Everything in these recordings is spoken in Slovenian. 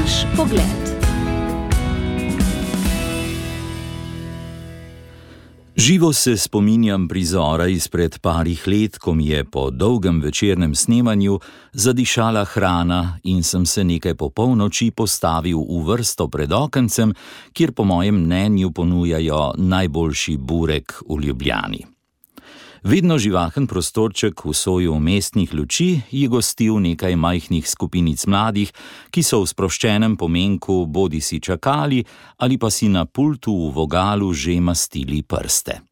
Naš pogled. Živo se spominjam prizora izpred parih let, ko mi je po dolgem večernem snemanju zadišala hrana in sem se nekaj po polnoči postavil v vrsto pred okencem, kjer po mojem mnenju ponujajo najboljši burek v Ljubljani. Vedno živahen prostorček v soju mestnih luči je gostil nekaj majhnih skupinic mladih, ki so v sproščenem pomenku bodi si čakali ali pa si na pultu v vogalu že mastili prste.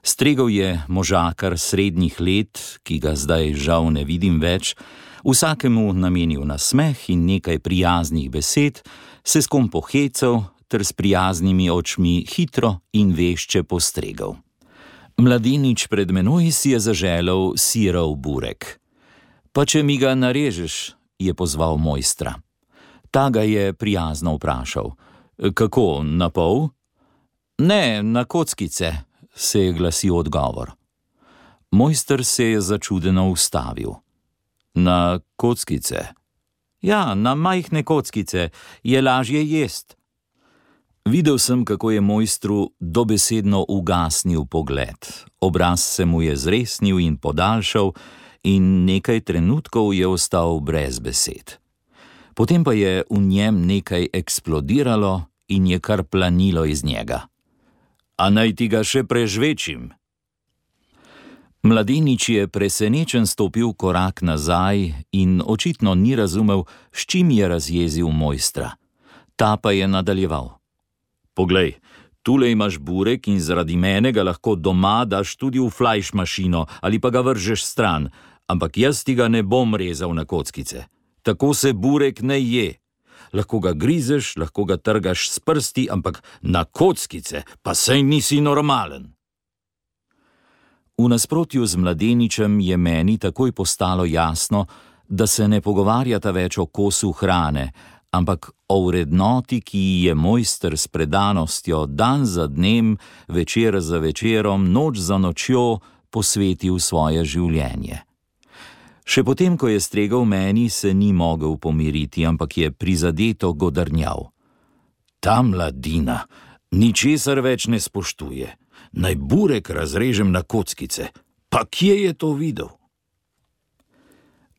Stregov je možakar srednjih let, ki ga zdaj žal ne vidim več, vsakemu namenil nasmeh in nekaj prijaznih besed, se s kom pohecev ter s prijaznimi očmi hitro in vešče postregal. Mladenič pred menoj si je zaželel sirov burek. Pa če mi ga narežeš, je pozval mojstra. Ta ga je prijazno vprašal: Kako, na pol? Ne, na kockice, se je glasil odgovor. Mojster se je začudeno ustavil. Na kockice. Ja, na majhne kockice je lažje jesti. Videl sem, kako je mojstru dobesedno ugasnil pogled. Obraz se mu je zresnil in podaljšal, in nekaj trenutkov je ostal brez besed. Potem pa je v njem nekaj eksplodiralo in je kar planilo iz njega. A naj ti ga še prežvečim? Mladenič je presenečen stopil korak nazaj in očitno ni razumel, s čim je razjezil mojstra. Ta pa je nadaljeval. Poglej, tule imaš burek in zaradi mene ga lahko doma daš tudi v flajš mašino ali pa ga vržeš stran, ampak jaz ti ga ne bom rezal na kockice. Tako se burek ne je. Lahko ga grizeš, lahko ga trgaš s prsti, ampak na kockice pa sej nisi normalen. V nasprotju z mladeničem je meni takoj postalo jasno, da se ne pogovarjata več o kosu hrane, ampak o vrednoti, ki je mojster s predanostjo dan za dnem, večer za večerom, noč za nočjo posvetil svoje življenje. Še potem, ko je stregal meni, se ni mogel pomiriti, ampak je prizadeto godrnjal. Ta mladina ničesar več ne spoštuje, naj burek razrežem na kockice, pa kje je to videl?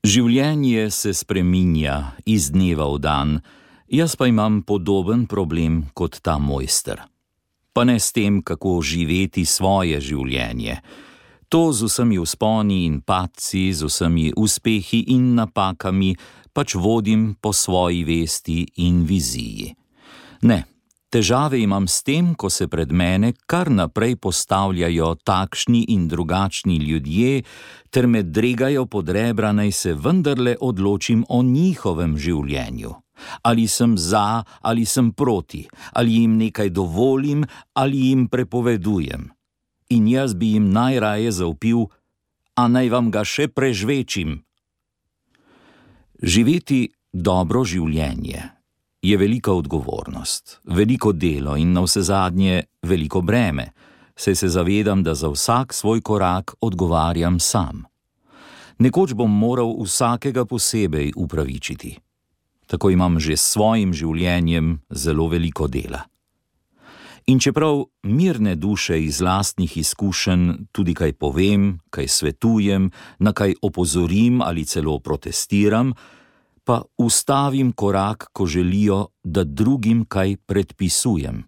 Življenje se spreminja iz dneva v dan, jaz pa imam podoben problem kot ta mojster. Pa ne s tem, kako živeti svoje življenje. To z vsemi usponi in padci, z vsemi uspehi in napakami, pač vodim po svoji vesti in viziji. Ne, Težave imam s tem, ko se pred mene kar naprej postavljajo takšni in drugačni ljudje, ter me dregajo pod rebra, naj se vendarle odločim o njihovem življenju. Ali sem za, ali sem proti, ali jim nekaj dovolim, ali jim prepovedujem. In jaz bi jim najraje zaupil, a naj vam ga še prežvečim. Živeti dobro življenje je velika odgovornost, veliko delo in na vse zadnje veliko breme, saj se zavedam, da za vsak svoj korak odgovarjam sam. Nekoč bom moral vsakega posebej upravičiti. Tako imam že s svojim življenjem zelo veliko dela. In čeprav mirne duše iz lastnih izkušenj tudi kaj povem, kaj svetujem, na kaj opozorim ali celo protestiram, pa ustavim korak, ko želijo, da drugim kaj predpisujem.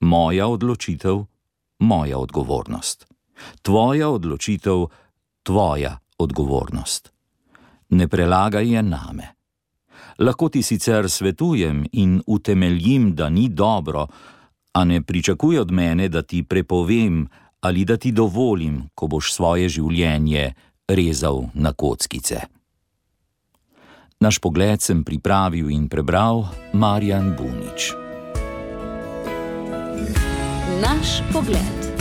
Moja odločitev, moja odgovornost. Tvoja odločitev, tvoja odgovornost. Ne prelagaj je name. Lahko ti sicer svetujem in utemeljim, da ni dobro, a ne pričakuj od mene, da ti prepovem ali da ti dovolim, ko boš svoje življenje rezal na kockice. Naš pogled sem pripravil in prebral Marjan Bunič. Naš pogled.